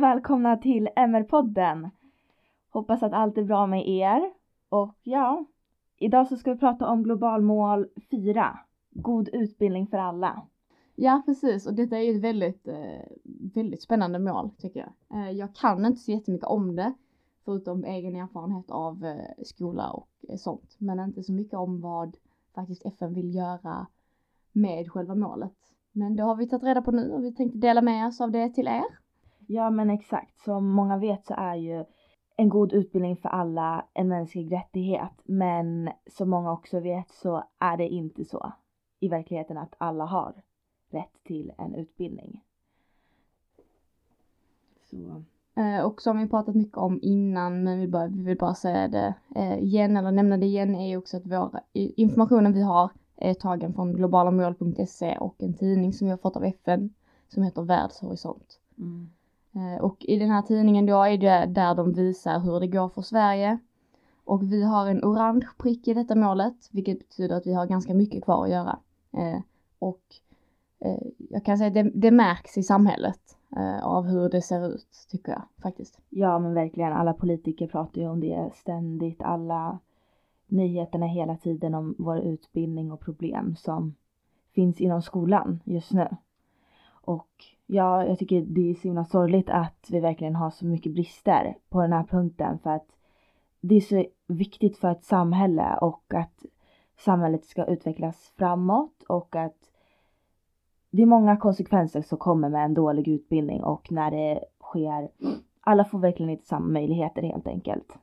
Och välkomna till MR-podden. Hoppas att allt är bra med er. Och ja, idag så ska vi prata om globalmål 4. God utbildning för alla. Ja, precis. Och detta är ju ett väldigt, eh, väldigt spännande mål tycker jag. Eh, jag kan inte så jättemycket om det, förutom egen erfarenhet av eh, skola och sånt. Men inte så mycket om vad faktiskt FN vill göra med själva målet. Men det har vi tagit reda på nu och vi tänkte dela med oss av det till er. Ja, men exakt. Som många vet så är ju en god utbildning för alla en mänsklig rättighet. Men som många också vet så är det inte så i verkligheten att alla har rätt till en utbildning. Så. Eh, och som vi pratat mycket om innan, men vi, bara, vi vill bara säga det eh, igen, eller nämna det igen, är ju också att vår informationen vi har är tagen från globalamål.se och en tidning som vi har fått av FN som heter Världshorisont. Mm. Eh, och i den här tidningen då är det där de visar hur det går för Sverige. Och vi har en orange prick i detta målet, vilket betyder att vi har ganska mycket kvar att göra. Eh, och eh, jag kan säga att det, det märks i samhället av hur det ser ut, tycker jag faktiskt. Ja, men verkligen. Alla politiker pratar ju om det ständigt. Alla nyheterna hela tiden om vår utbildning och problem som finns inom skolan just nu. Och ja, jag tycker det är så himla sorgligt att vi verkligen har så mycket brister på den här punkten för att det är så viktigt för ett samhälle och att samhället ska utvecklas framåt och att det är många konsekvenser som kommer med en dålig utbildning och när det sker, alla får verkligen inte samma möjligheter helt enkelt.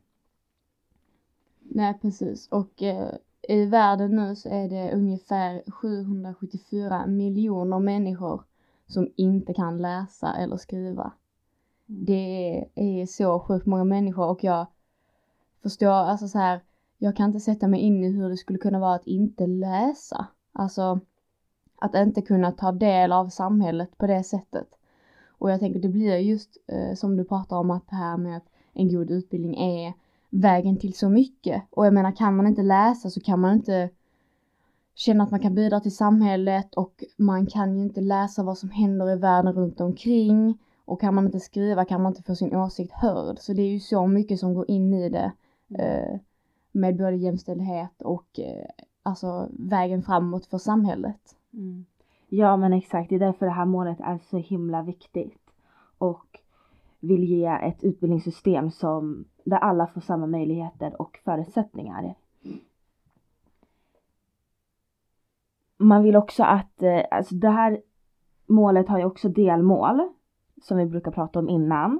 Nej precis och eh, i världen nu så är det ungefär 774 miljoner människor som inte kan läsa eller skriva. Mm. Det är så sjukt många människor och jag förstår, alltså så här, jag kan inte sätta mig in i hur det skulle kunna vara att inte läsa. Alltså att inte kunna ta del av samhället på det sättet. Och jag tänker det blir just eh, som du pratar om att det här med att en god utbildning är vägen till så mycket. Och jag menar kan man inte läsa så kan man inte känna att man kan bidra till samhället och man kan ju inte läsa vad som händer i världen runt omkring. Och kan man inte skriva kan man inte få sin åsikt hörd. Så det är ju så mycket som går in i det. Eh, med både jämställdhet och eh, alltså vägen framåt för samhället. Mm. Ja men exakt, det är därför det här målet är så himla viktigt. Och vill ge ett utbildningssystem som, där alla får samma möjligheter och förutsättningar. Man vill också att, eh, alltså det här målet har ju också delmål som vi brukar prata om innan.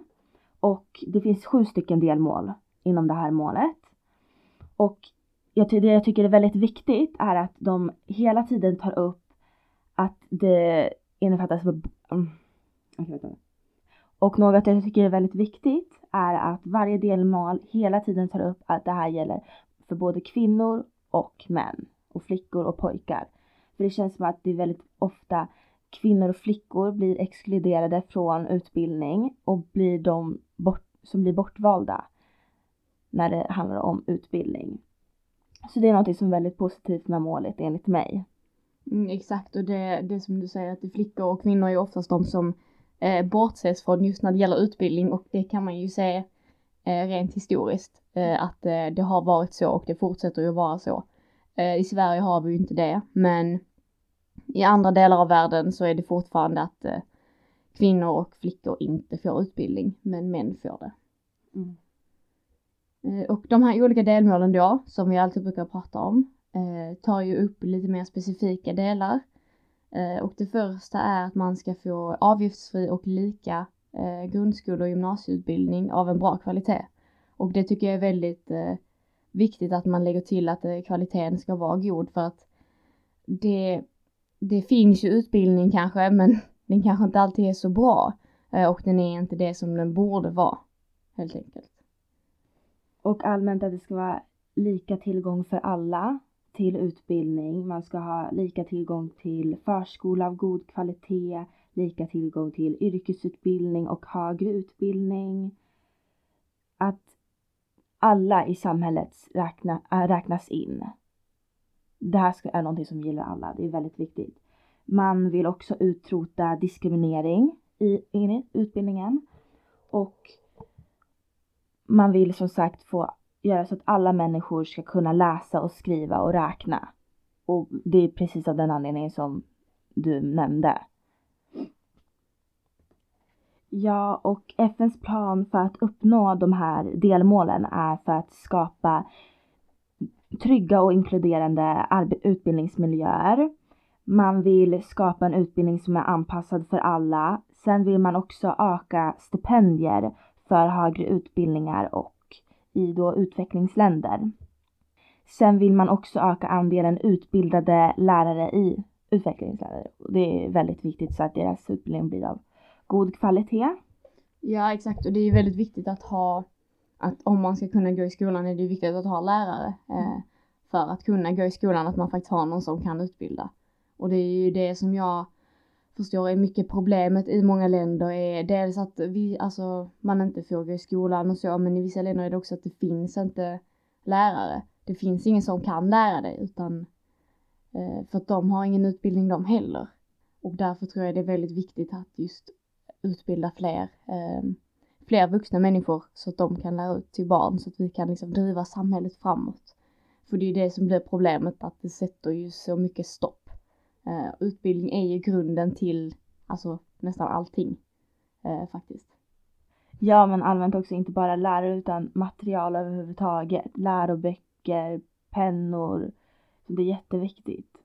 Och det finns sju stycken delmål inom det här målet. Och jag, det jag tycker är väldigt viktigt är att de hela tiden tar upp att det innefattas mm, och något jag tycker är väldigt viktigt är att varje delmål hela tiden tar upp att det här gäller för både kvinnor och män och flickor och pojkar. För det känns som att det är väldigt ofta kvinnor och flickor blir exkluderade från utbildning och blir de bort, som blir bortvalda när det handlar om utbildning. Så det är något som är väldigt positivt med målet enligt mig. Mm, exakt och det, det som du säger att det flickor och kvinnor är oftast de som eh, bortses från just när det gäller utbildning och det kan man ju se eh, rent historiskt eh, att eh, det har varit så och det fortsätter ju att vara så. Eh, I Sverige har vi ju inte det men i andra delar av världen så är det fortfarande att eh, kvinnor och flickor inte får utbildning men män får det. Mm. Och de här olika delmålen då, som vi alltid brukar prata om, eh, tar ju upp lite mer specifika delar. Eh, och det första är att man ska få avgiftsfri och lika eh, grundskole och gymnasieutbildning av en bra kvalitet. Och det tycker jag är väldigt eh, viktigt att man lägger till att eh, kvaliteten ska vara god för att det, det finns ju utbildning kanske men den kanske inte alltid är så bra eh, och den är inte det som den borde vara helt enkelt. Och allmänt att det ska vara lika tillgång för alla till utbildning. Man ska ha lika tillgång till förskola av god kvalitet, lika tillgång till yrkesutbildning och högre utbildning. Att alla i samhället räkna, äh, räknas in. Det här är någonting som gäller alla, det är väldigt viktigt. Man vill också utrota diskriminering i, i utbildningen. Och man vill som sagt få göra så att alla människor ska kunna läsa och skriva och räkna. Och det är precis av den anledningen som du nämnde. Ja, och FNs plan för att uppnå de här delmålen är för att skapa trygga och inkluderande utbildningsmiljöer. Man vill skapa en utbildning som är anpassad för alla. Sen vill man också öka stipendier för högre utbildningar och i då utvecklingsländer. Sen vill man också öka andelen utbildade lärare i utvecklingsländer. Det är väldigt viktigt så att deras utbildning blir av god kvalitet. Ja exakt och det är väldigt viktigt att ha att om man ska kunna gå i skolan är det viktigt att ha lärare eh, för att kunna gå i skolan att man faktiskt har någon som kan utbilda. Och det är ju det som jag förstår är mycket problemet i många länder är dels att vi, alltså man inte får gå i skolan och så men i vissa länder är det också att det finns inte lärare. Det finns ingen som kan lära dig utan eh, för att de har ingen utbildning de heller. Och därför tror jag det är väldigt viktigt att just utbilda fler, eh, fler vuxna människor så att de kan lära ut till barn så att vi kan liksom driva samhället framåt. För det är ju det som blir problemet att det sätter ju så mycket stopp. Eh, utbildning är ju grunden till alltså nästan allting eh, faktiskt. Ja men allmänt också inte bara lärare utan material överhuvudtaget. Läroböcker, pennor. Det är jätteviktigt.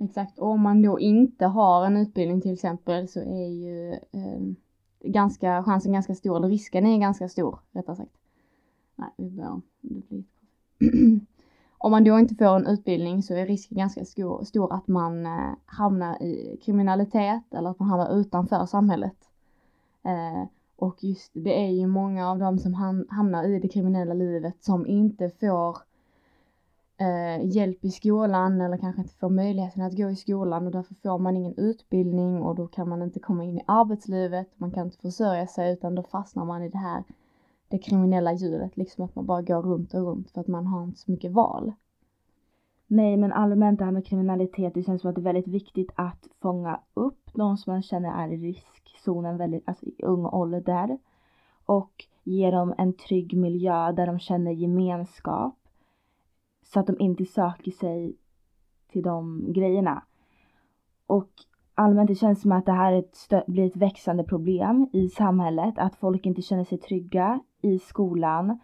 Exakt, och om man då inte har en utbildning till exempel så är ju eh, ganska, chansen ganska stor, eller risken är ganska stor rättare sagt. Nej, vi börjar om. man då inte får en utbildning så är risken ganska stor, stor att man eh, hamnar i kriminalitet eller att man hamnar utanför samhället. Eh, och just det är ju många av dem som hamnar i det kriminella livet som inte får eh, hjälp i skolan eller kanske inte får möjligheten att gå i skolan och därför får man ingen utbildning och då kan man inte komma in i arbetslivet, man kan inte försörja sig utan då fastnar man i det här det kriminella hjulet, liksom att man bara går runt och runt för att man har inte så mycket val. Nej, men allmänt det här med kriminalitet, det känns som att det är väldigt viktigt att fånga upp de som man känner är i riskzonen väldigt, alltså i ung ålder. Och ge dem en trygg miljö där de känner gemenskap så att de inte söker sig till de grejerna. Och allmänt det känns som att det här ett blir ett växande problem i samhället, att folk inte känner sig trygga i skolan.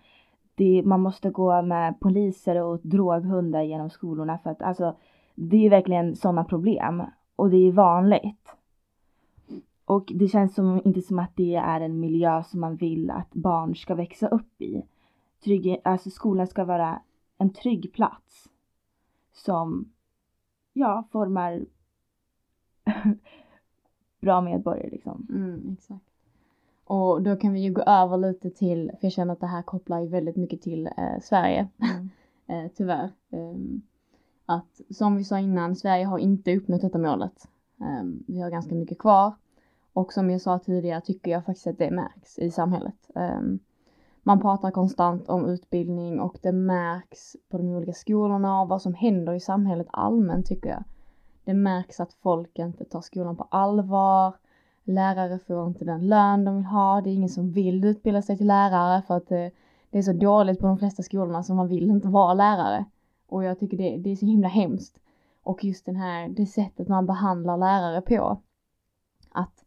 Det, man måste gå med poliser och droghundar genom skolorna för att alltså det är verkligen sådana problem och det är vanligt. Och det känns som, inte som att det är en miljö som man vill att barn ska växa upp i. Trygg, alltså skolan ska vara en trygg plats som ja, formar bra medborgare liksom. Mm, exakt. Och då kan vi ju gå över lite till, för jag känner att det här kopplar ju väldigt mycket till eh, Sverige, mm. eh, tyvärr. Um, att som vi sa innan, Sverige har inte uppnått detta målet. Um, vi har ganska mycket kvar. Och som jag sa tidigare tycker jag faktiskt att det märks i samhället. Um, man pratar konstant om utbildning och det märks på de olika skolorna och vad som händer i samhället allmänt tycker jag. Det märks att folk inte tar skolan på allvar. Lärare får inte den lön de vill ha. Det är ingen som vill utbilda sig till lärare för att det, det är så dåligt på de flesta skolorna så man vill inte vara lärare. Och jag tycker det, det är så himla hemskt. Och just den här, det sättet man behandlar lärare på. Att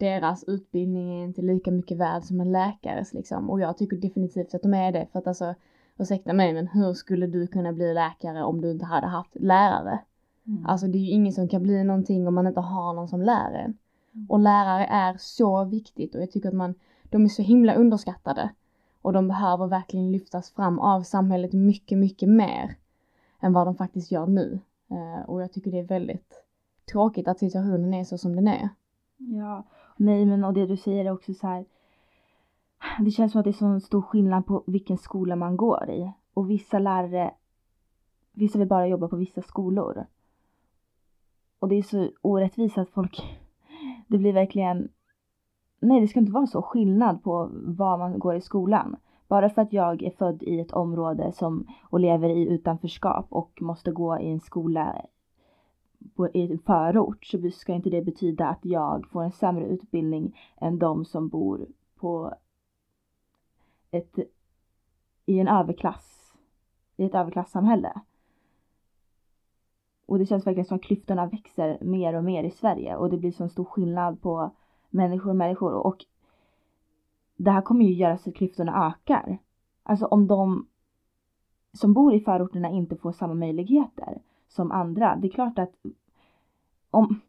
deras utbildning är inte lika mycket värd som en läkares liksom. Och jag tycker definitivt att de är det. För att alltså, ursäkta mig men hur skulle du kunna bli läkare om du inte hade haft lärare? Mm. Alltså det är ju ingen som kan bli någonting om man inte har någon som lär en. Mm. Och lärare är så viktigt och jag tycker att man, de är så himla underskattade. Och de behöver verkligen lyftas fram av samhället mycket, mycket mer än vad de faktiskt gör nu. Uh, och jag tycker det är väldigt tråkigt att situationen är så som den är. Ja, nej men och det du säger är också så här. Det känns som att det är så stor skillnad på vilken skola man går i. Och vissa lärare, vissa vill bara jobba på vissa skolor. Och det är så orättvist att folk, det blir verkligen, nej det ska inte vara så skillnad på var man går i skolan. Bara för att jag är född i ett område som, och lever i utanförskap och måste gå i en skola på, i en förort så ska inte det betyda att jag får en sämre utbildning än de som bor på ett, i en överklass, i ett överklassamhälle. Och det känns verkligen som att klyftorna växer mer och mer i Sverige och det blir så stor skillnad på människor och människor och det här kommer ju göra så att klyftorna ökar. Alltså om de som bor i förorterna inte får samma möjligheter som andra. Det är klart att om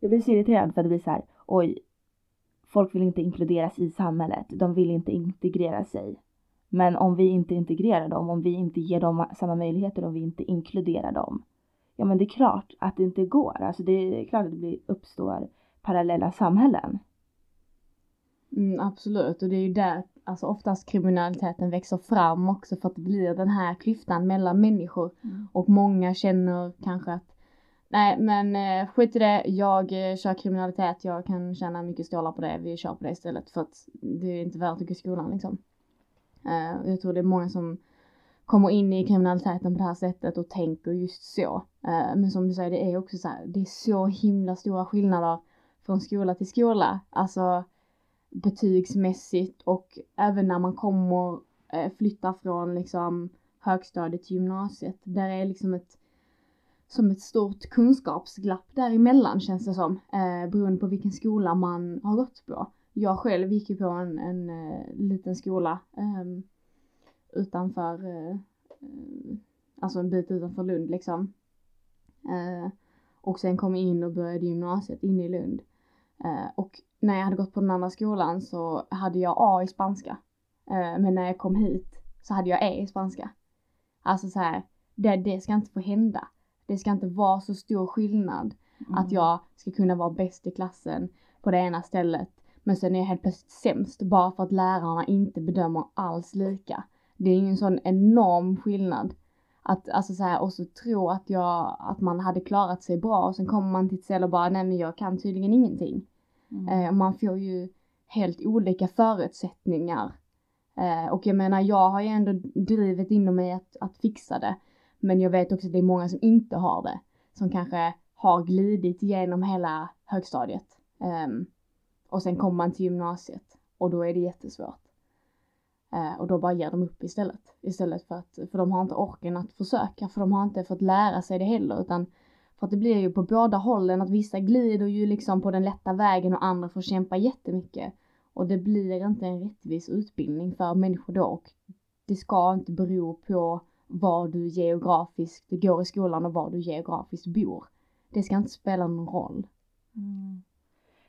jag blir så irriterad för att det blir så här, oj, folk vill inte inkluderas i samhället. De vill inte integrera sig. Men om vi inte integrerar dem, om vi inte ger dem samma möjligheter, om vi inte inkluderar dem. Ja, men det är klart att det inte går. Alltså det är klart att det uppstår parallella samhällen. Mm, absolut, och det är ju där alltså oftast kriminaliteten växer fram också för att det blir den här klyftan mellan människor. Mm. Och många känner kanske att nej men eh, skit i det, jag eh, kör kriminalitet, jag kan tjäna mycket stålar på det, vi kör på det istället för att det är inte värt att gå i skolan liksom. Eh, jag tror det är många som kommer in i kriminaliteten på det här sättet och tänker just så. Eh, men som du säger, det är också så här, det är så himla stora skillnader från skola till skola. Alltså betygsmässigt och även när man kommer eh, flytta från liksom högstadiet till gymnasiet. Där är liksom ett som ett stort kunskapsglapp däremellan känns det som. Eh, beroende på vilken skola man har gått på. Jag själv gick ju på en, en uh, liten skola ehm, eh, utanför, eh, alltså en bit utanför Lund liksom. Eh, och sen kom jag in och började gymnasiet inne i Lund. Eh, och när jag hade gått på den andra skolan så hade jag A i spanska. men när jag kom hit så hade jag E i spanska. Alltså så här, det, det ska inte få hända. Det ska inte vara så stor skillnad mm. att jag ska kunna vara bäst i klassen på det ena stället men sen är jag helt plötsligt sämst bara för att lärarna inte bedömer alls lika. Det är ju en sån enorm skillnad. Att alltså så här, och så tro att jag, att man hade klarat sig bra och sen kommer man till ett ställe och bara nej men jag kan tydligen ingenting. Mm. Eh, man får ju helt olika förutsättningar. Eh, och jag menar jag har ju ändå drivet inom mig att, att fixa det. Men jag vet också att det är många som inte har det. Som kanske har glidit igenom hela högstadiet. Um, och sen kommer man till gymnasiet och då är det jättesvårt. Uh, och då bara ger de upp istället. Istället för att, för de har inte orken att försöka, för de har inte fått lära sig det heller utan för att det blir ju på båda hållen att vissa glider ju liksom på den lätta vägen och andra får kämpa jättemycket. Och det blir inte en rättvis utbildning för människor då och det ska inte bero på var du geografiskt går i skolan och var du geografiskt bor. Det ska inte spela någon roll. Mm.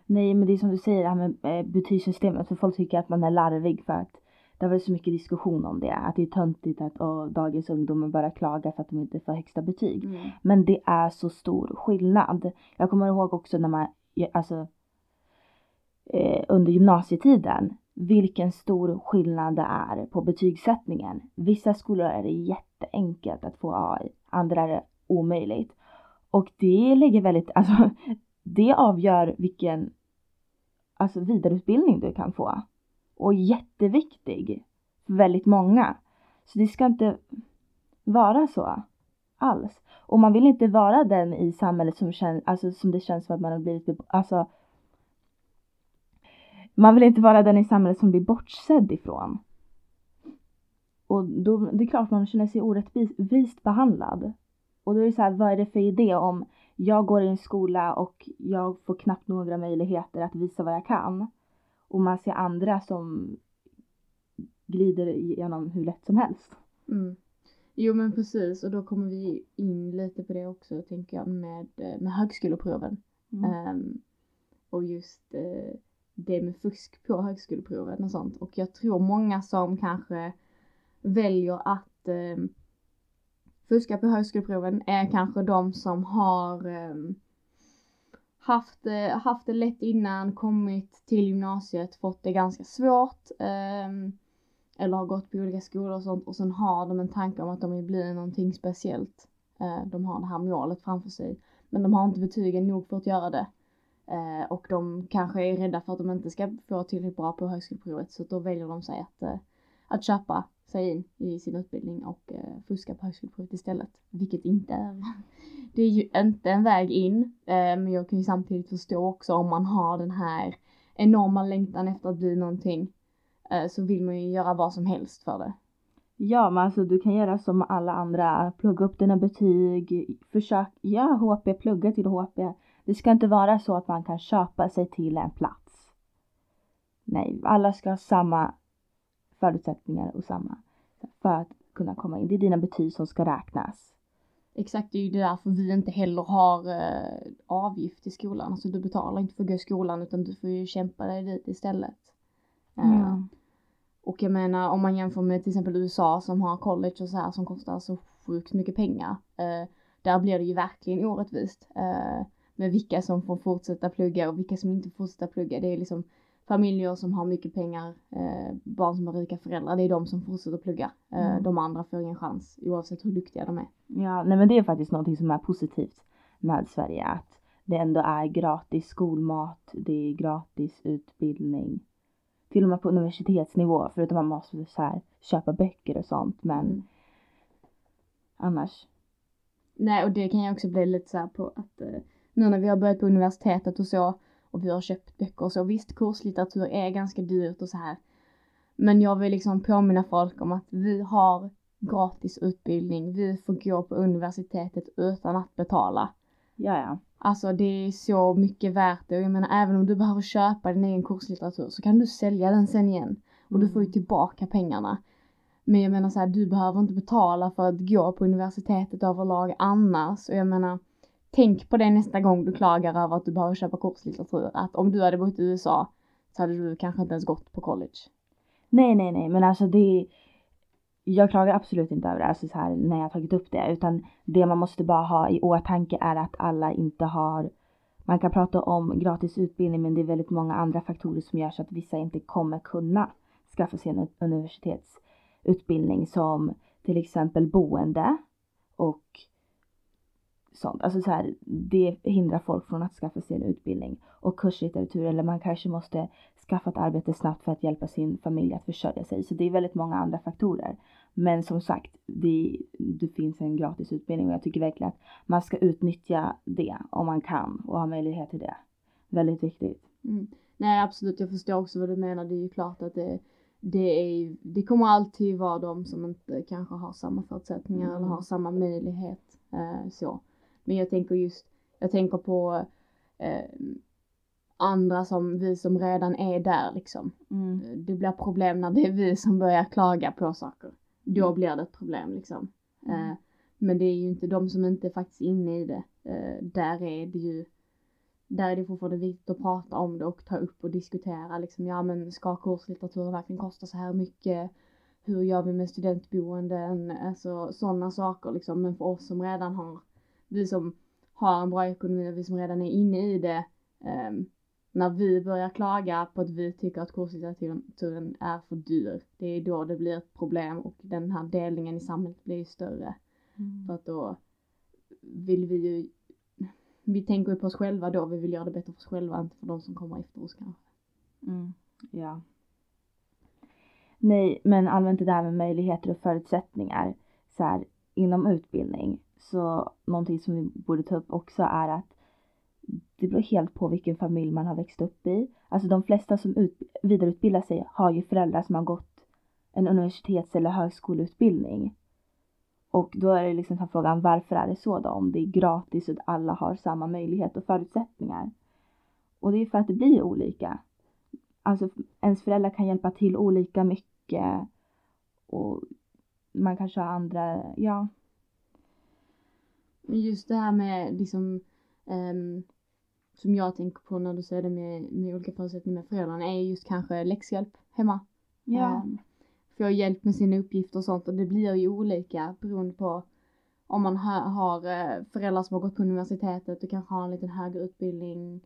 Nej, men det är som du säger det här med eh, betygssystemet. För folk tycker att man är larvig för att det har varit så mycket diskussion om det. Att det är töntigt att åh, dagens ungdomar bara klagar för att de inte får högsta betyg. Mm. Men det är så stor skillnad. Jag kommer ihåg också när man, alltså eh, under gymnasietiden vilken stor skillnad det är på betygssättningen. Vissa skolor är det jätteenkelt att få A i, andra är det omöjligt. Och det lägger väldigt, alltså det avgör vilken alltså vidareutbildning du kan få. Och jätteviktig för väldigt många. Så det ska inte vara så alls. Och man vill inte vara den i samhället som, känns, alltså, som det känns som att man har blivit alltså, man vill inte vara den i samhället som blir bortsedd ifrån. Och då, det är klart man känner sig orättvist behandlad. Och då är det så här, vad är det för idé om jag går i en skola och jag får knappt några möjligheter att visa vad jag kan. Och man ser andra som glider igenom hur lätt som helst. Mm. Jo men precis och då kommer vi in lite på det också tänker jag med, med högskoleproven. Mm. Um, och just uh, det med fusk på högskoleproven och sånt. Och jag tror många som kanske väljer att eh, fuska på högskoleproven är kanske de som har eh, haft, eh, haft det lätt innan, kommit till gymnasiet, fått det ganska svårt. Ehm, eller har gått på olika skolor och sånt och sen har de en tanke om att de vill bli någonting speciellt. Eh, de har det här målet framför sig. Men de har inte betygen nog för att göra det. Eh, och de kanske är rädda för att de inte ska få tillräckligt bra på högskoleprovet så då väljer de sig att, att köpa sig in i sin utbildning och eh, fuska på högskoleprovet istället. Vilket inte är, det är ju inte en väg in. Eh, men jag kan ju samtidigt förstå också om man har den här enorma längtan efter att bli någonting. Eh, så vill man ju göra vad som helst för det. Ja, men alltså du kan göra som alla andra. Plugga upp dina betyg. Försök, ja HP, plugga till HP. Det ska inte vara så att man kan köpa sig till en plats. Nej, alla ska ha samma förutsättningar och samma för att kunna komma in. Det är dina betyg som ska räknas. Exakt, det är ju därför vi inte heller har eh, avgift i skolan. Alltså du betalar inte för att gå i skolan utan du får ju kämpa dig dit istället. Eh, Ja. Och jag menar om man jämför med till exempel USA som har college och så här som kostar så sjukt mycket pengar. Eh, där blir det ju verkligen orättvist. Eh, med vilka som får fortsätta plugga och vilka som inte får fortsätta plugga. Det är liksom familjer som har mycket pengar, eh, barn som har rika föräldrar, det är de som fortsätter plugga. Eh, Mm. De andra får ingen chans oavsett hur duktiga de är. Ja, nej men det är faktiskt någonting som är positivt med Sverige. Att det ändå är gratis skolmat, det är gratis utbildning. Till och med på universitetsnivå, förutom att man måste så här, köpa böcker och sånt. Men Mm. annars. Nej, och det kan jag också bli lite så här på att eh, nu när vi har börjat på universitetet och så och vi har köpt böcker och så, visst kurslitteratur är ganska dyrt och så här. Men jag vill liksom påminna folk om att vi har gratis utbildning, vi får gå på universitetet utan att betala. Ja, ja. Alltså det är så mycket värt det och jag menar även om du behöver köpa din egen kurslitteratur så kan du sälja den sen igen och du får ju Mm. tillbaka pengarna. Men jag menar så här, du behöver inte betala för att gå på universitetet överlag annars och jag menar tänk på det nästa gång du klagar över att du behöver köpa kurslitteratur. Att om du hade bott i USA så hade du kanske inte ens gått på college. Nej, nej, nej, men alltså det jag klagar absolut inte över det, alltså så här, när jag har tagit upp det, utan det man måste bara ha i åtanke är att alla inte har, man kan prata om gratis utbildning men det är väldigt många andra faktorer som gör så att vissa inte kommer kunna skaffa sig en universitetsutbildning som till exempel boende och sånt. Alltså så här, det hindrar folk från att skaffa sig en utbildning och kurslitteratur eller man kanske måste skaffa ett arbete snabbt för att hjälpa sin familj att försörja sig. Så det är väldigt många andra faktorer. Men som sagt, det, det finns en gratis utbildning och jag tycker verkligen att man ska utnyttja det om man kan och har möjlighet till det. Väldigt viktigt. Mm. Nej absolut, jag förstår också vad du menar. Det är ju klart att det, det, är, det kommer alltid vara de som inte kanske har samma förutsättningar Mm. eller har samma möjlighet. Eh, så. Men jag tänker just, jag tänker på eh, andra som vi som redan är där liksom. Mm. Det blir problem när det är vi som börjar klaga på saker. Då Mm. blir det ett problem liksom. Mm. Eh, men det är ju inte de som inte är faktiskt inne i det. Eh, där är det ju där är det fortfarande viktigt att prata om det och ta upp och diskutera liksom, ja men ska kurslitteratur verkligen kosta så här mycket? Hur gör vi med studentboenden? Alltså sådana saker liksom. Men för oss som redan har, vi som har en bra ekonomi och vi som redan är inne i det. ehm, när vi börjar klaga på att vi tycker att kurslitteraturen är för dyr. Det är då det blir ett problem och den här delningen i samhället blir större. För att då vill vi ju, vi tänker ju på oss själva då, vi vill göra det bättre för oss själva, inte för de som kommer efter oss kanske. Mm. Ja. Nej, men allmänt det där med möjligheter och förutsättningar så här, inom utbildning. Så någonting som vi borde ta upp också är att det beror helt på vilken familj man har växt upp i. Alltså de flesta som ut, vidareutbildar sig har ju föräldrar som har gått en universitets eller högskoleutbildning. Och då är det liksom frågan varför är det så då? Om det är gratis och alla har samma möjlighet och förutsättningar. Och det är för att det blir olika. Alltså ens föräldrar kan hjälpa till olika mycket. Och man kanske har andra, ja. Men just det här med liksom, ehm, som jag tänker på när du säger det med, med olika förutsättningar med föräldrarna, är just kanske läxhjälp hemma. Ehm, få hjälp med sina uppgifter och sånt och det blir ju olika beroende på om man ha, har eh, föräldrar som har gått på universitetet och kanske har en liten högre utbildning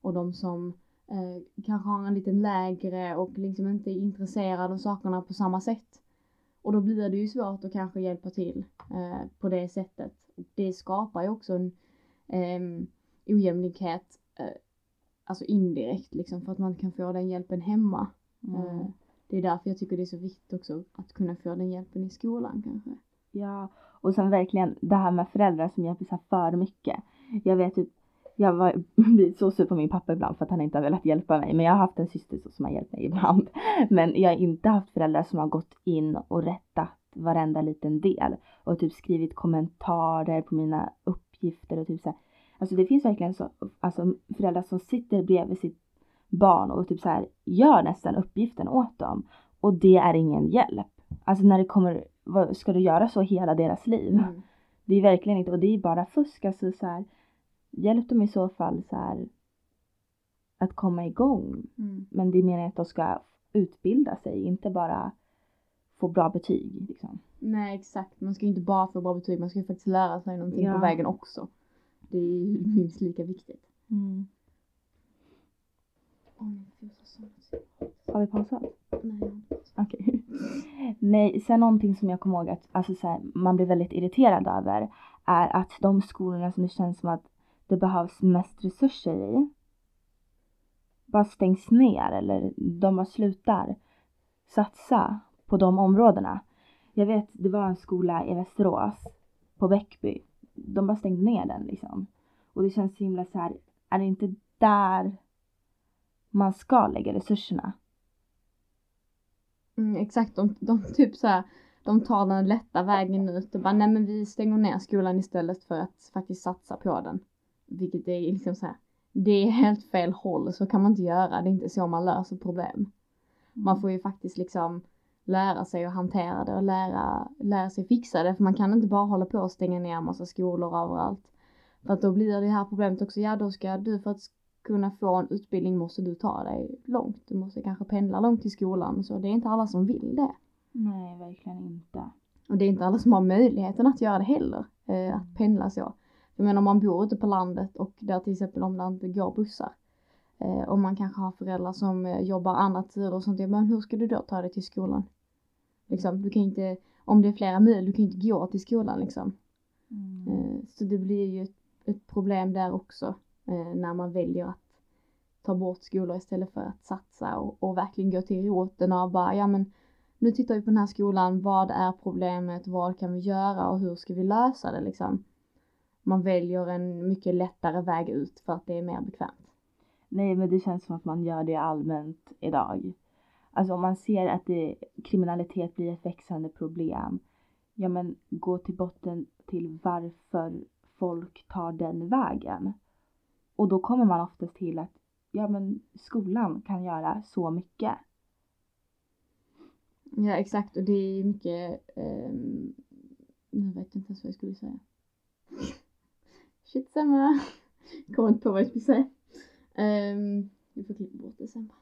och de som eh, kanske har en liten lägre och liksom inte är intresserade av sakerna på samma sätt. Och då blir det ju svårt att kanske hjälpa till eh, på det sättet. Det skapar ju också en eh, ojämlikhet, eh, alltså indirekt liksom för att man kan få den hjälpen hemma. Mm. Eh, det är därför jag tycker det är så viktigt också att kunna få den hjälpen i skolan kanske. Ja, och sen verkligen det här med föräldrar som hjälper sig för mycket. Jag vet typ, jag var blivit så sur på min pappa ibland för att han inte har velat hjälpa mig. Men jag har haft en syster som har hjälpt mig ibland. Men jag har inte haft föräldrar som har gått in och rättat varenda liten del. Och typ skrivit kommentarer på mina uppgifter och typ så här. Alltså det finns verkligen så, alltså föräldrar som sitter bredvid sitt barn och typ så här gör nästan uppgiften åt dem. Och det är ingen hjälp. Alltså när det kommer, vad, ska du göra så hela deras liv? Mm. Det är verkligen inte, och det är bara fusk. Alltså så här, hjälp dem i så fall så här att komma igång. Mm. Men det är meningen att de ska utbilda sig, inte bara få bra betyg. Liksom. Nej exakt, man ska ju inte bara få bra betyg, man ska ju faktiskt lära sig någonting Ja. på vägen också. Det är ju minst lika viktigt. Fot har vi pausat? Nej. Okej. Nej, sen någonting som jag kommer ihåg att alltså, så här, man blir väldigt irriterad över är att de skolorna som det känns som att det behövs mest resurser i bara stängs ner eller de bara slutar satsa på de områdena. Jag vet, det var en skola i Västerås på Bäckby. De bara stängde ner den liksom. Och det känns så himla så här, är det inte där man ska lägga resurserna? Mm, exakt, de, de typ så här, de tar den lätta vägen ut och bara nej men vi stänger ner skolan istället för att faktiskt satsa på den. Vilket är liksom så här, det är helt fel håll, så kan man inte göra, det är inte så man löser problem. Man får ju faktiskt liksom lära sig att hantera det och lära, lära sig fixa det, för man kan inte bara hålla på och stänga ner massa skolor överallt. För att då blir det här problemet också, ja då ska du för att kunna få en utbildning måste du ta dig långt. Du måste kanske pendla långt till skolan, så det är inte alla som vill det. Nej, verkligen inte. Och det är inte alla som har möjligheten att göra det heller, eh, att pendla så. Jag menar om man bor ute på landet och där till exempel om det inte går bussar. Eh, och man kanske har föräldrar som eh, jobbar andra tider och sånt. Men hur ska du då ta dig till skolan? Liksom, du kan inte, om det är flera mil, du kan inte gå till skolan liksom. Eh, så det blir ju ett, ett problem där också. När man väljer att ta bort skolor istället för att satsa och, och verkligen gå till roten och bara, ja men nu tittar vi på den här skolan, vad är problemet, vad kan vi göra och hur ska vi lösa det liksom. Man väljer en mycket lättare väg ut för att det är mer bekvämt. Nej, men det känns som att man gör det allmänt idag. Alltså om man ser att det, kriminalitet blir ett växande problem, ja men gå till botten till varför folk tar den vägen. Och då kommer man oftast till att ja men skolan kan göra så mycket. Ja exakt och det är mycket, ehm, jag vet inte ens vad jag skulle säga. Shit samma. Kommer inte på vad jag skulle säga. Um, vi får klippa bort det sen bara.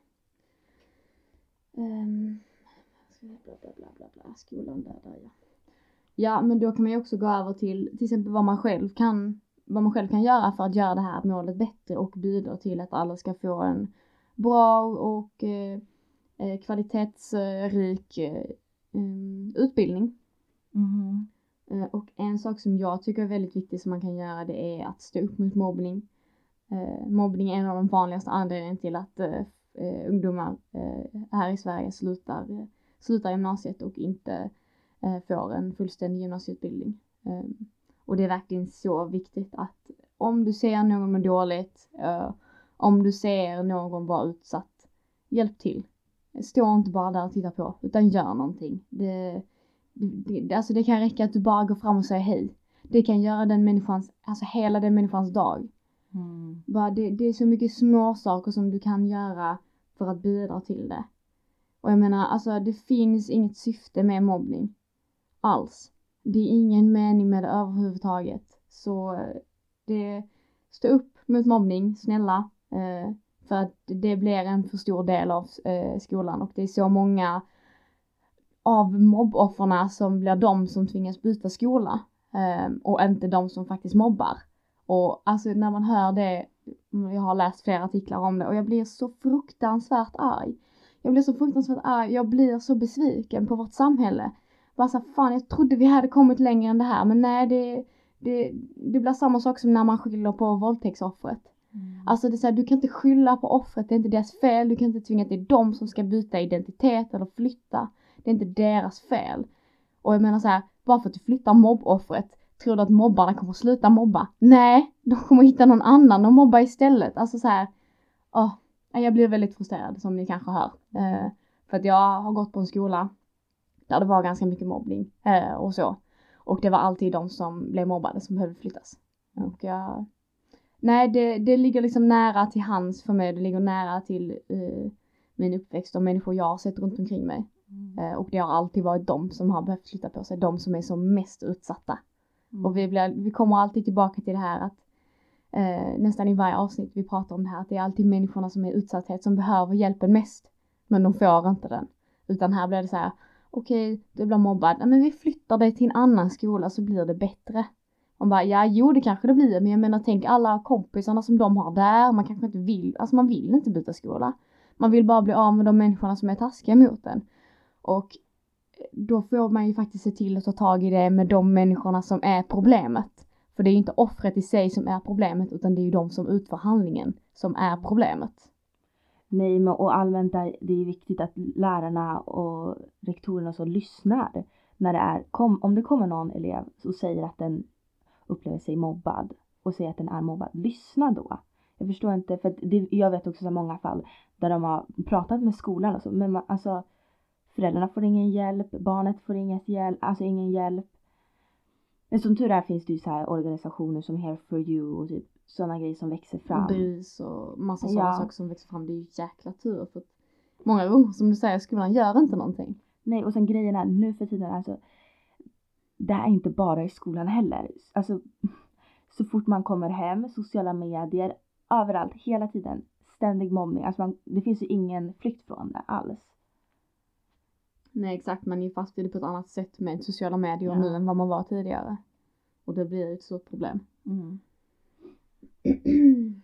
Um, bla bla bla bla bla, skolan där, där ja. Ja men då kan man ju också gå över till till exempel vad man själv kan, vad man själv kan göra för att göra det här målet bättre och bidra till att alla ska få en bra och eh, eh, kvalitetsrik eh, em, utbildning. Eh, Och en sak som jag tycker är väldigt viktig som man kan göra det är att stå upp mot mobbning. Eh, mobbning är en av de vanligaste anledningarna till att eh, eh ungdomar eh, här i Sverige slutar, eh, slutar gymnasiet och inte eh, får en fullständig gymnasieutbildning. Eh, och det är verkligen så viktigt att om du ser någon må dåligt, eh, om du ser någon vara utsatt, hjälp till. Stå inte bara där och titta på, utan gör någonting. Det, det, det, alltså det kan räcka att du bara går fram och säger hej. Det kan göra den människans, alltså hela den människans dag. Mm. Bara det, det är så mycket små saker som du kan göra för att bidra till det. Och jag menar, alltså det finns inget syfte med mobbning. Alls. Det är ingen mening med det överhuvudtaget. Så eh, det, stå upp mot mobbning, snälla. Eh, för att det blir en för stor del av eh, skolan och det är så många av mobbofferna som blir de som tvingas byta skola. Eh, och inte de som faktiskt mobbar. Och alltså när man hör det, jag har läst flera artiklar om det och jag blir så fruktansvärt arg. Jag blir så fruktansvärt arg, jag blir så besviken på vårt samhälle. Bara så fan jag trodde vi hade kommit längre än det här men nej det, det, det blir samma sak som när man skyller på våldtäktsoffret. Mm. Alltså det är så här, du kan inte skylla på offret, det är inte deras fel, du kan inte tvinga att det är de som ska byta identitet eller flytta. Det är inte deras fel. Och jag menar så här, bara för att du flyttar mobboffret, tror du att mobbarna kommer sluta mobba? Nej, de kommer hitta någon annan att mobba istället. Alltså så här, åh, jag blir väldigt frustrerad som ni kanske hör. Eh, för att jag har gått på en skola där det var ganska mycket mobbning eh, och så. Och det var alltid de som blev mobbade som behövde flyttas. Och jag, nej det, det ligger liksom nära till hands för mig, det ligger nära till eh, min uppväxt och människor jag har sett runt omkring mig. Mm. Eh, och det har alltid varit de som har behövt flytta på sig, de som är som mest utsatta. Mm. Och vi, blir, vi kommer alltid tillbaka till det här att eh, nästan i varje avsnitt vi pratar om det här, att det är alltid människorna som är utsatthet som behöver hjälpen mest. Men de får inte den. Utan här blir det så här, okej, du blir mobbad, men vi flyttar dig till en annan skola så blir det bättre. Man bara, ja jo det kanske det blir, men jag menar tänk alla kompisarna som de har där, man kanske inte vill, alltså man vill inte byta skola. Man vill bara bli av med de människorna som är taskiga mot en. Och då får man ju faktiskt se till att ta tag i det med de människorna som är problemet. För det är ju inte offret i sig som är problemet utan det är ju de som utför handlingen som är problemet. Nej, men och allmänt där det är viktigt att lärarna och rektorerna så lyssnar när det är, kom, om det kommer någon elev och säger att den upplever sig mobbad och säger att den är mobbad, lyssna då. Jag förstår inte, för det, jag vet också så många fall där de har pratat med skolan och så, men man, alltså föräldrarna får ingen hjälp, barnet får inget hjälp, alltså ingen hjälp. Men som tur är finns det ju så här organisationer som Here for you och typ sådana grejer som växer fram. BRIS och massa sådana Ja. saker som växer fram. Det är ju jäkla tur för att många gånger som du säger, skolan gör inte någonting. Nej, och sen grejen är nu för tiden, alltså. Det här är inte bara i skolan heller. Alltså, så fort man kommer hem, sociala medier, överallt, hela tiden. Ständig mobbning. Alltså man, det finns ju ingen flykt från det alls. Nej exakt, man är ju fast i det på ett annat sätt med sociala medier Ja. nu än vad man var tidigare. Och det blir ett stort problem.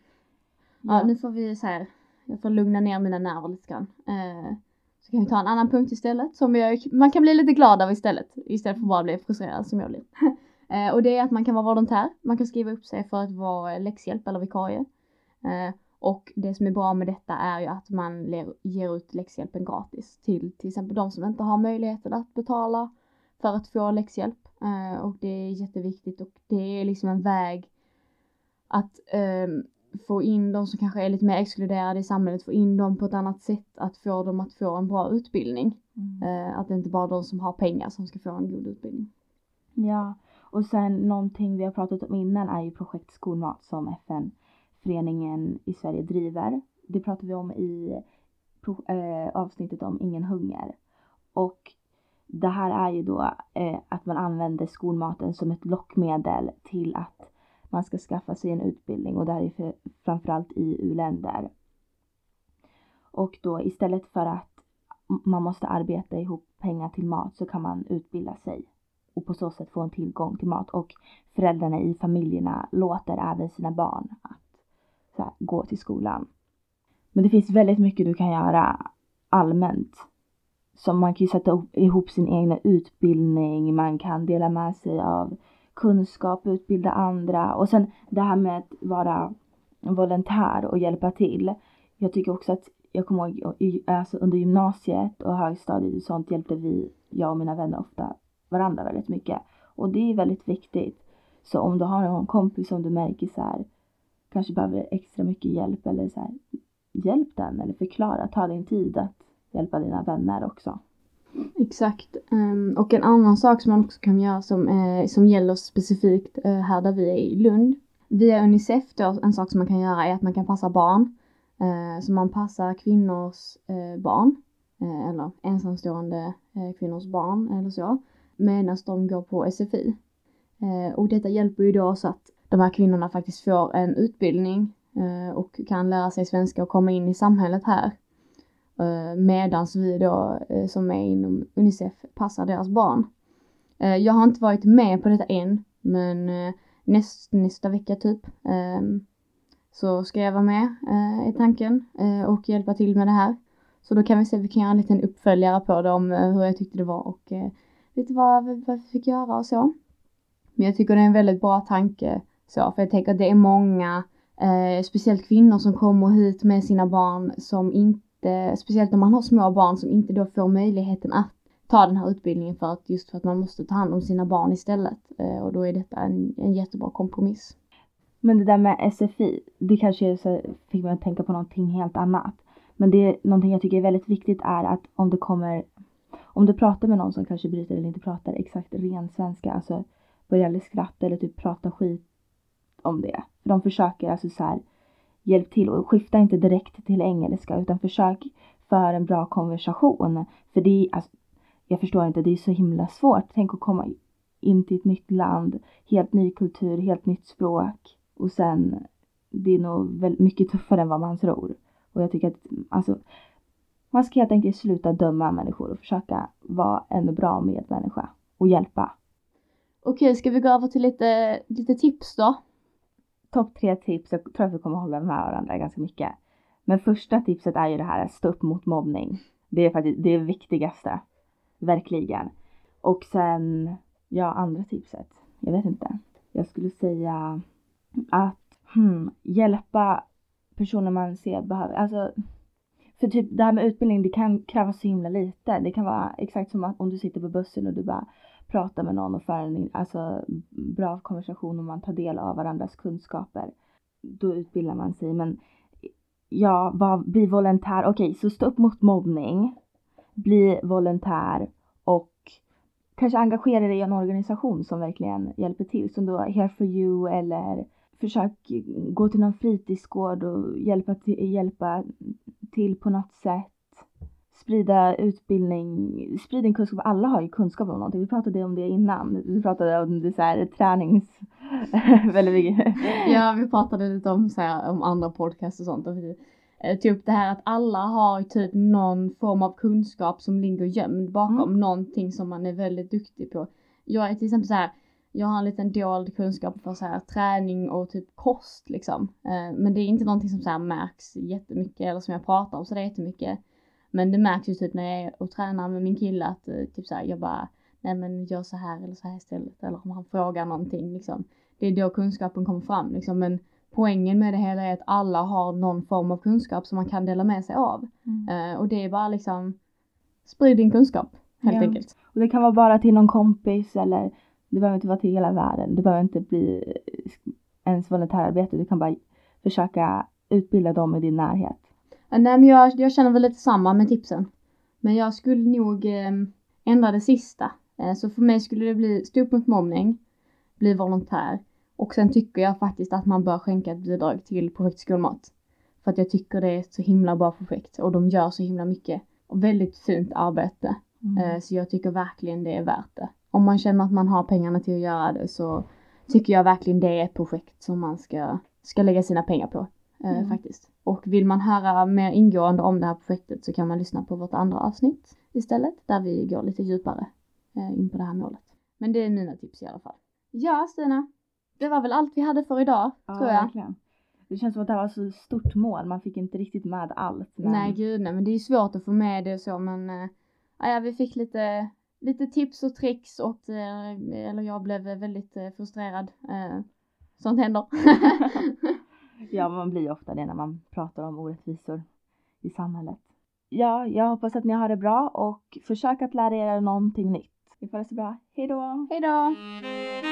Ja, nu får vi så här, jag får lugna ner mina nerver lite grann. Eh, så kan vi ta en annan punkt istället som jag, man kan bli lite glad av istället. Istället för att bara bli frustrerad som jag blir. eh, och det är att man kan vara volontär. Man kan skriva upp sig för att vara läxhjälp eller vikarie. Eh, och det som är bra med detta är ju att man ger ut läxhjälpen gratis till till exempel de som inte har möjligheten att betala för att få läxhjälp. Eh, och det är jätteviktigt och det är liksom en väg att ehm, få in de som kanske är lite mer exkluderade i samhället, få in dem på ett annat sätt, att få dem att få en bra utbildning. Mm. Eh, att det inte bara är de som har pengar som ska få en god utbildning. Ja, och sen någonting vi har pratat om innan är ju projekt skolmat som föreningen i Sverige driver. Det pratar vi om i eh, avsnittet om ingen hunger. Och det här är ju då eh, att man använder skolmaten som ett lockmedel till att man ska skaffa sig en utbildning och det här är för, framförallt i u-länder. Och då istället för att man måste arbeta ihop pengar till mat så kan man utbilda sig och på så sätt få en tillgång till mat och föräldrarna i familjerna låter även sina barn att här, gå till skolan. Men det finns väldigt mycket du kan göra allmänt. Som man kan ju sätta ihop sin egna utbildning, man kan dela med sig av kunskap, utbilda andra och sen det här med att vara volontär och hjälpa till. Jag tycker också att jag kommer ihåg alltså under gymnasiet och högstadiet och sånt hjälpte vi, jag och mina vänner ofta varandra väldigt mycket. Och det är väldigt viktigt. Så om du har någon kompis som du märker så här kanske behöver extra mycket hjälp eller så här hjälp den eller förklara, ta din tid att hjälpa dina vänner också. Exakt. Ehm, och en annan sak som man också kan göra som, eh, som gäller specifikt eh, här där vi är i Lund. Via Unicef då, en sak som man kan göra är att man kan passa barn. Eh, så man passar kvinnors barn. Eller ensamstående kvinnors barn eller så. Medan de går på SFI. Och detta hjälper ju då så att de här kvinnorna faktiskt får en utbildning eh, och kan lära sig svenska och komma in i samhället här. Medan medans vi då eh, som är inom Unicef passar deras barn. Jag har inte varit med på detta än men näst, nästa vecka typ ehm, så ska jag vara med i tanken och hjälpa till med det här. Så då kan vi se, vi kan göra en liten uppföljare på det om hur jag tyckte det var och lite vad, vad vi fick göra och så. Men jag tycker det är en väldigt bra tanke så, för jag tänker att det är många Eh, speciellt kvinnor som kommer hit med sina barn som inte, speciellt om man har små barn som inte då får möjligheten att ta den här utbildningen för att just för att man måste ta hand om sina barn istället. Eh, och då är detta en, en jättebra kompromiss. Men det där med SFI, det kanske är så, fick mig att tänka på någonting helt annat. Men det är någonting jag tycker är väldigt viktigt är att om det kommer, om du pratar med någon som kanske bryter eller inte pratar exakt ren svenska, alltså börjar skratta eller typ prata skit om det. För de försöker alltså så här, hjälp till och skifta inte direkt till engelska utan försök för en bra konversation. För det är, alltså, jag förstår inte, det är så himla svårt. Tänk att komma in till ett nytt land, helt ny kultur, helt nytt språk och sen det är nog väldigt mycket tuffare än vad man tror. Och jag tycker att alltså, man ska helt enkelt sluta döma människor och försöka vara en bra medmänniska och hjälpa. Okej, ska vi gå över till lite, lite tips då? Topp tre tips, jag tror att vi kommer hålla med varandra ganska mycket. Men första tipset är ju det här att stå upp mot mobbning. Det är faktiskt det viktigaste. Verkligen. Och sen, ja andra tipset. Jag vet inte. Jag skulle säga att hmm, hjälpa personer man ser behöver, alltså för typ det här med utbildning, det kan kräva så himla lite. Det kan vara exakt som att om du sitter på bussen och du bara prata med någon och föra en alltså, bra konversation och man tar del av varandras kunskaper. Då utbildar man sig. Men ja, var, bli volontär. Okej, så stå upp mot mobbning. Bli volontär och kanske engagera dig i en organisation som verkligen hjälper till. Som då Here for you eller försök gå till någon fritidsgård och hjälpa till, hjälpa till på något sätt. Sprida utbildning, sprid din kunskap. Alla har ju kunskap om någonting. Vi pratade om det innan. Vi pratade om det så här, tränings... väldigt mycket. Ja, vi pratade lite om, så här, om andra podcast och sånt. Och vi eh, tog upp det här att alla har typ någon form av kunskap som ligger gömd bakom mm. någonting som man är väldigt duktig på. Jag är till exempel så här jag har en liten dold kunskap för så här träning och typ kost liksom. Eh, men det är inte någonting som så här märks jättemycket eller som jag pratar om så det är jättemycket. Men det märks ju typ när jag är och tränar med min kille att eh, typ så här, jag bara, nej men gör så här eller så här istället. Eller om han frågar någonting liksom. Det är då kunskapen kommer fram liksom. Men poängen med det hela är att alla har någon form av kunskap som man kan dela med sig av. Mm. Uh, och det är bara liksom, sprid din kunskap helt ja. enkelt. Och det kan vara bara till någon kompis eller det behöver inte vara till hela världen. Det behöver inte bli ens volontärarbete. Du kan bara försöka utbilda dem i din närhet. Nej men jag, jag känner väl lite samma med tipsen. Men jag skulle nog eh, ändra det sista. Eh, så för mig skulle det bli stå upp mot mobbning, bli volontär och sen tycker jag faktiskt att man bör skänka ett bidrag till projekt skolmat. För att jag tycker det är ett så himla bra projekt och de gör så himla mycket och väldigt fint arbete. Mm. Eh, så jag tycker verkligen det är värt det om man känner att man har pengarna till att göra det så tycker jag verkligen det är ett projekt som man ska, ska lägga sina pengar på. Eh, mm. faktiskt. Och vill man höra mer ingående om det här projektet så kan man lyssna på vårt andra avsnitt istället där vi går lite djupare eh, in på det här målet. Men det är mina tips i alla fall. Ja Stina, det var väl allt vi hade för idag ja, tror jag. Verkligen. Det känns som att det här var så stort mål, man fick inte riktigt med allt. Men... Nej gud nej men det är svårt att få med det och så men äh, ja, vi fick lite lite tips och tricks och, eh, eller jag blev väldigt eh, frustrerad. Eh, sånt händer. ja, man blir ofta det när man pratar om orättvisor i samhället. Ja, jag hoppas att ni har det bra och försök att lära er någonting nytt. Vi får det så bra. Hej då! Hej då!